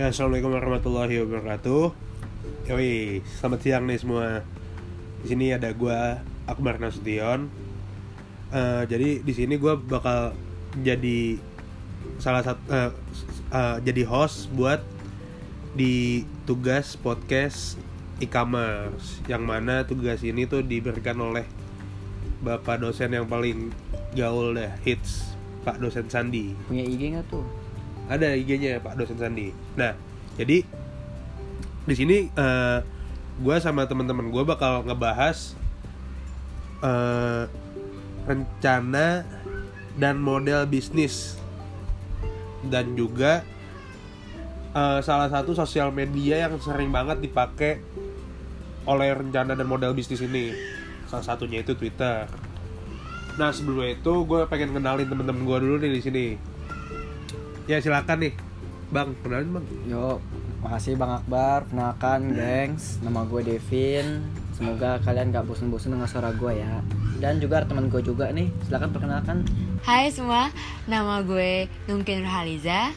Ya, Assalamualaikum warahmatullahi wabarakatuh. Yoi, selamat siang nih semua. Di sini ada gua Akbar Nasution. Eh, jadi di sini gua bakal jadi salah satu eh, eh, jadi host buat di tugas podcast e-commerce yang mana tugas ini tuh diberikan oleh bapak dosen yang paling gaul deh hits Pak dosen Sandi punya IG nggak tuh ada IG-nya Pak dosen Sandi. Nah, jadi di sini eh gue sama teman-teman gue bakal ngebahas eh rencana dan model bisnis dan juga eh, salah satu sosial media yang sering banget dipakai oleh rencana dan model bisnis ini. Salah satunya itu Twitter. Nah sebelumnya itu gue pengen kenalin temen-temen gue dulu nih di sini. Ya silakan nih, bang kenalin bang. yuk makasih bang Akbar. Kenalkan gengs. Nama gue Devin. Semoga kalian gak bosan-bosan dengan suara gue ya. Dan juga teman gue juga nih. Silakan perkenalkan. Hai semua, nama gue Nungkin Rahaliza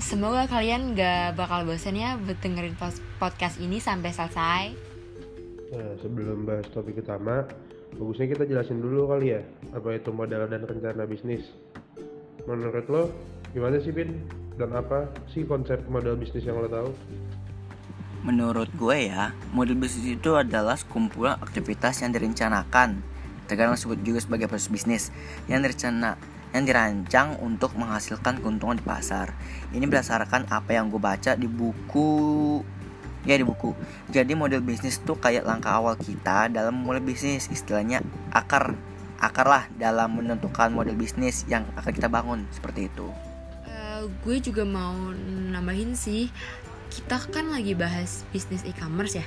Semoga kalian gak bakal bosan ya dengerin podcast ini sampai selesai. Nah sebelum bahas topik utama, bagusnya kita jelasin dulu kali ya apa itu modal dan rencana bisnis. Menurut lo gimana sih Bin? Dan apa sih konsep model bisnis yang lo tahu? Menurut gue ya, model bisnis itu adalah sekumpulan aktivitas yang direncanakan, terkadang disebut juga sebagai proses bisnis yang direncana yang dirancang untuk menghasilkan keuntungan di pasar. Ini berdasarkan apa yang gue baca di buku ya di buku. Jadi model bisnis itu kayak langkah awal kita dalam memulai bisnis, istilahnya akar akar lah dalam menentukan model bisnis yang akan kita bangun seperti itu. Gue juga mau nambahin sih Kita kan lagi bahas bisnis e-commerce ya.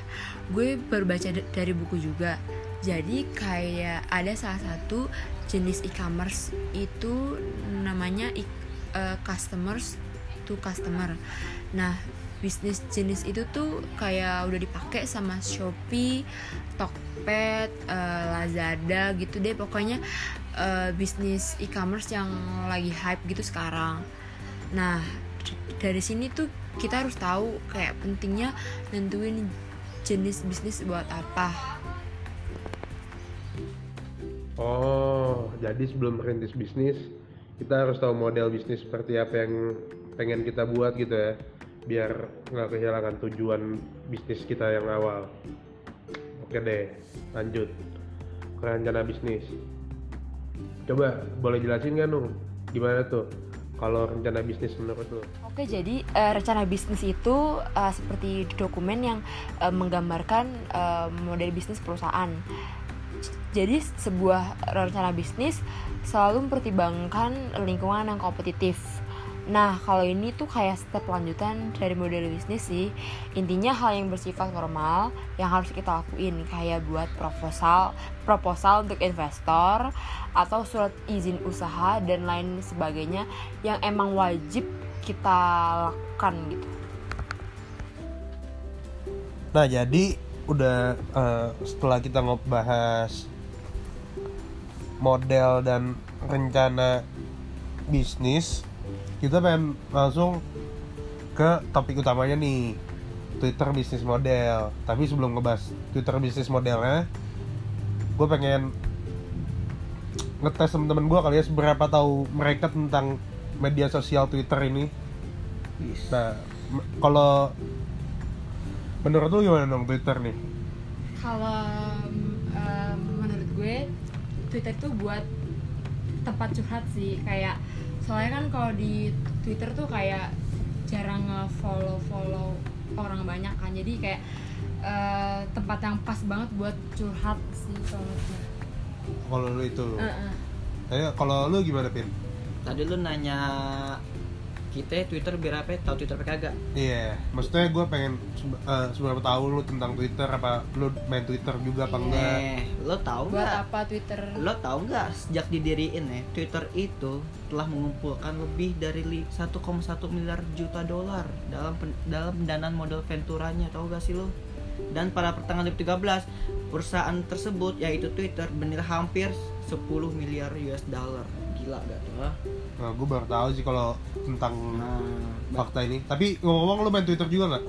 Gue baru baca d- dari buku juga. Jadi kayak ada salah satu jenis e-commerce itu namanya e- eh, customers to customer. Nah bisnis jenis itu tuh kayak udah dipakai sama Shopee, Tokped, eh, Lazada gitu deh. Pokoknya eh, bisnis e-commerce yang lagi hype gitu sekarang. Nah dari sini tuh kita harus tahu kayak pentingnya nentuin jenis bisnis buat apa. Oh, jadi sebelum merintis bisnis, kita harus tahu model bisnis seperti apa yang pengen kita buat gitu ya, biar nggak kehilangan tujuan bisnis kita yang awal. Oke deh, lanjut ke rencana bisnis. Coba boleh jelasin nggak Nung, gimana tuh kalau rencana bisnis menurut lo? Oke, jadi eh, rencana bisnis itu eh, seperti dokumen yang eh, menggambarkan eh, model bisnis perusahaan. Jadi sebuah rencana bisnis selalu mempertimbangkan lingkungan yang kompetitif. Nah, kalau ini tuh kayak step lanjutan dari model bisnis sih. Intinya hal yang bersifat formal yang harus kita lakuin kayak buat proposal, proposal untuk investor atau surat izin usaha dan lain sebagainya yang emang wajib kita lakukan gitu. Nah jadi udah eh, setelah kita ngebahas model dan rencana bisnis, kita pengen langsung ke topik utamanya nih Twitter bisnis model. Tapi sebelum ngebahas Twitter bisnis modelnya, gue pengen ngetes temen-temen gue kali ya seberapa tahu mereka tentang media sosial Twitter ini. Nah, m- kalau menurut lu gimana dong Twitter nih? Kalau em, menurut gue Twitter tuh buat tempat curhat sih kayak soalnya kan kalau di Twitter tuh kayak jarang nge-follow follow orang banyak kan jadi kayak eh, tempat yang pas banget buat curhat sih kalau. Kalau lu itu. Heeh. Eh, kalau lu gimana Pin? Tadi lu nanya kita Twitter biar apa? Tahu Twitter apa kagak? Iya, maksudnya gue pengen eh, seberapa tahu lu tentang Twitter apa lu main Twitter juga apa enggak? Eh, lo tahu buat nggak? apa Twitter Lo tahu nggak sejak didiriin ya Twitter itu telah mengumpulkan lebih dari li- 1,1 miliar juta dolar dalam pen- dalam pendanaan modal venturanya tahu gak sih lo? Dan pada pertengahan 2013 perusahaan tersebut yaitu Twitter bernilai hampir 10 miliar US dollar gila gak tuh? Nah, gue baru tahu sih kalau tentang nah fakta ini. Tapi ngomong-ngomong lu main Twitter juga nggak?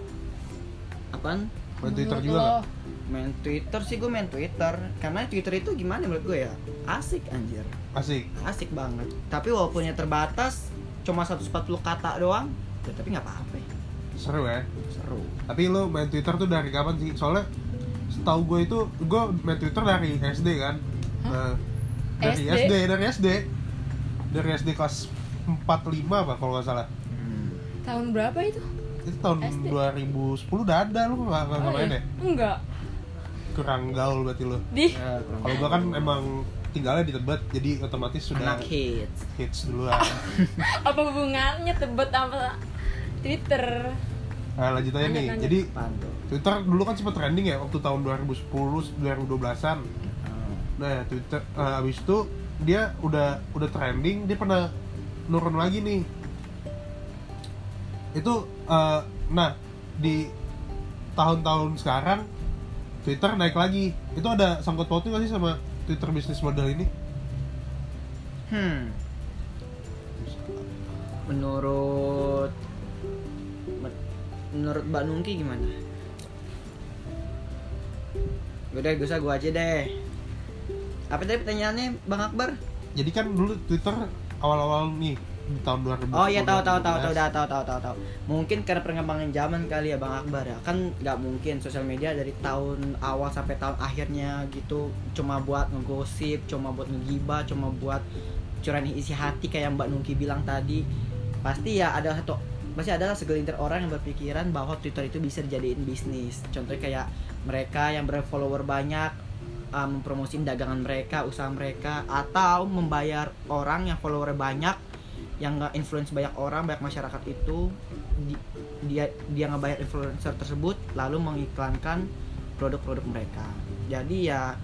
apaan Main Twitter Menurut juga nggak? main Twitter sih gue main Twitter karena Twitter itu gimana menurut gue ya asik anjir Asik. asik banget tapi walaupunnya terbatas cuma 140 kata doang ya, tapi nggak apa-apa Seru ya. seru Tapi lu main Twitter tuh dari kapan sih? Soalnya setahu gue itu gue main Twitter dari SD kan. Nah, dari SD? SD, dari SD. Dari SD kelas 45 apa kalau nggak salah. tahun berapa itu? Itu tahun SD? 2010 udah ada lu nggak nggak Oh, main iya. ya? Enggak. Kurang gaul berarti lu. Di Ya, Kalau gua kan emang tinggalnya di Tebet, jadi otomatis sudah anak hits hits duluan. apa hubungannya tebet sama Twitter? Nah, lanjut aja nih. lanjut. Jadi? Twitter dulu kan sempat trending ya waktu tahun 2010 2012-an. Oh. Nah, Twitter eh, abis itu dia udah udah trending, dia pernah nurun lagi nih. Itu eh, nah di tahun-tahun sekarang Twitter naik lagi. Itu ada sangkut pautnya nggak sih sama Twitter bisnis model ini? Hmm. Menurut men- menurut Mbak Nungki gimana? Udah, usah gua aja deh. Apa tadi pertanyaannya, Bang Akbar? Jadi kan dulu Twitter awal-awal nih di tahun 2010. Oh iya tahu tahu tahu tahu 2012. udah tahu tahu tahu tahu. Mungkin karena perkembangan zaman kali ya Bang Akbar ya. Kan nggak mungkin sosial media dari tahun awal sampai tahun akhirnya gitu cuma buat ngegosip, cuma buat ngegibah, cuma buat curahan isi hati kayak Mbak Nungki bilang tadi. Pasti ya ada satu pasti ada segelintir orang yang berpikiran bahwa Twitter itu bisa dijadiin bisnis. Contohnya kayak mereka yang berfollower banyak uh, mempromosiin dagangan mereka, usaha mereka atau membayar orang yang follower banyak yang nggak influence banyak orang banyak masyarakat itu di- dia dia ngebayar influencer tersebut lalu mengiklankan produk-produk mereka. Jadi ya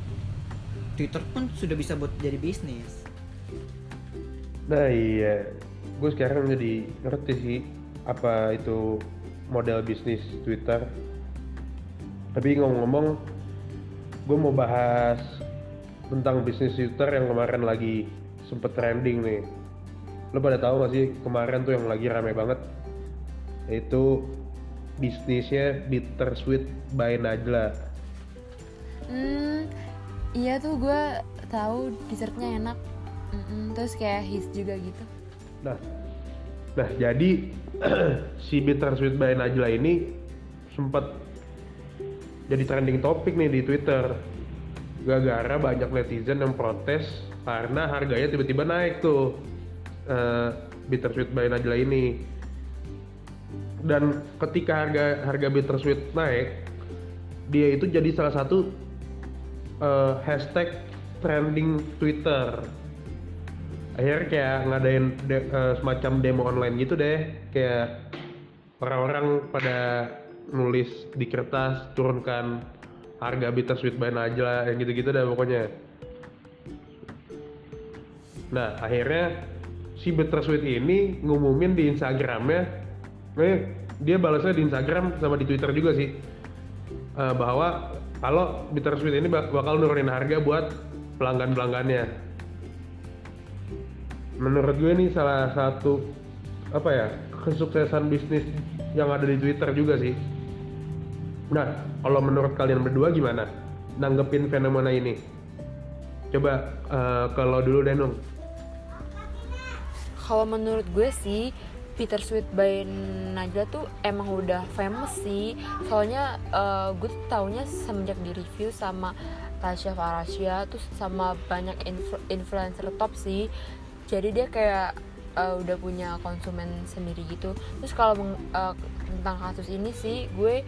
Twitter pun sudah bisa buat jadi bisnis. Nah iya, gue sekarang jadi ngerti sih apa itu model bisnis Twitter. Tapi ngomong-ngomong, gue mau bahas tentang bisnis Twitter yang kemarin lagi sempet trending nih. Lo pada tahu gak sih kemarin tuh yang lagi rame banget? Itu bisnisnya Bittersweet by Najla. Hmm, iya tuh gue tahu dessertnya enak. Mm-mm, terus kayak hits juga gitu. Nah, nah jadi si Bittersweet by Najla ini sempat jadi trending topik nih di Twitter. Gara-gara banyak netizen yang protes karena harganya tiba-tiba naik tuh eh, Bittersweet by Najla ini. Dan ketika harga harga Bittersweet naik, dia itu jadi salah satu eh, hashtag trending Twitter akhirnya kayak ngadain de- eh, semacam demo online gitu deh kayak orang-orang pada nulis di kertas turunkan harga bittersweet by Najla yang gitu-gitu deh pokoknya nah akhirnya si bittersweet ini ngumumin di Instagramnya eh dia balasnya di Instagram sama di Twitter juga sih eh, bahwa kalau bittersweet ini bak- bakal nurunin harga buat pelanggan-pelanggannya menurut gue ini salah satu apa ya kesuksesan bisnis yang ada di Twitter juga sih. Nah, kalau menurut kalian berdua gimana? Nanggepin fenomena ini? Coba eh, kalau dulu deh Nung. Kalau menurut gue sih Peter Sweet by Najla tuh emang udah famous sih. Soalnya eh, gue tuh taunya semenjak di review sama Tasya Farasya terus sama banyak influ- influencer top sih. Jadi dia kayak eh, udah punya konsumen sendiri gitu. Terus kalau eh, tentang kasus ini sih gue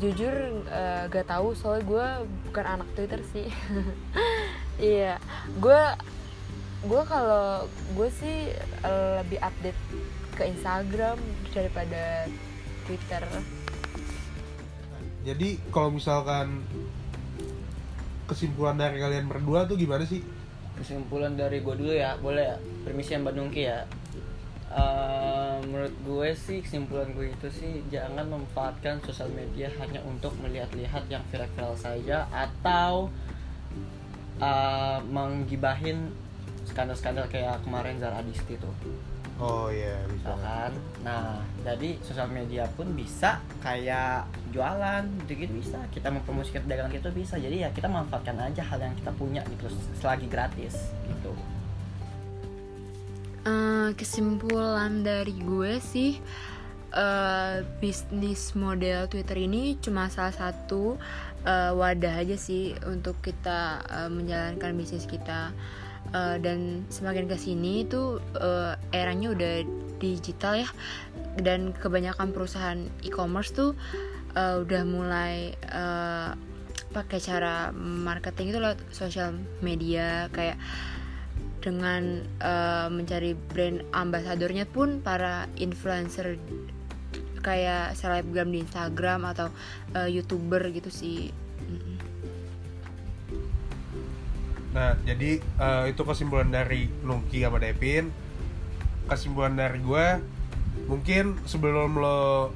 jujur eh, gak tahu soalnya gue bukan anak Twitter sih. Iya. Gue gue kalau gue sih eh, lebih update ke Instagram daripada Twitter. Jadi kalau misalkan kesimpulan dari kalian berdua tuh gimana sih? kesimpulan dari gue dulu ya boleh ya? Permisi Mbak Nungki ya menurut gue sih kesimpulan gue itu sih jangan memanfaatkan sosial media hanya untuk melihat-lihat yang viral-viral saja atau eh, menggibahin skandal-skandal kayak kemarin Zara Adisti tuh. Oh iya bisa. Ya kan? Nah jadi sosial media pun bisa kayak jualan gitu bisa. Kita mempromosikan dagangan itu bisa. Jadi ya kita manfaatkan aja hal yang kita punya gitu selagi gratis gitu Eh, kesimpulan dari gue sih eh, bisnis model Twitter ini cuma salah satu eh, wadah aja sih untuk kita eh, menjalankan bisnis kita. Eh, dan semakin ke sini itu eh, eranya udah digital ya. Dan kebanyakan perusahaan e-commerce tuh eh, udah mulai eh, pakai cara marketing itu lewat sosial media. Kayak dengan eh, mencari brand ambasadornya pun para influencer kayak selebgram di Instagram atau eh, youtuber gitu sih. Nah, jadi eh, itu kesimpulan dari Nungki sama Devin. Kesimpulan dari gue, mungkin sebelum lo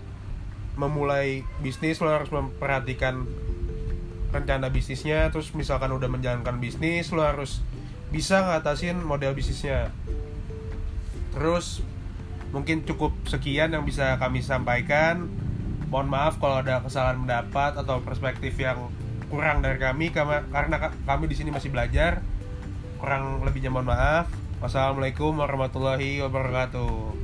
memulai bisnis lo harus memperhatikan rencana bisnisnya. Terus misalkan udah menjalankan bisnis, lo harus bisa ngatasin model bisnisnya. Terus mungkin cukup sekian yang bisa kami sampaikan. Mohon maaf kalau ada kesalahan pendapat atau perspektif yang kurang dari kami karena ka- kami di sini masih belajar. Kurang lebihnya mohon maaf. Wassalamualaikum warahmatullahi wabarakatuh.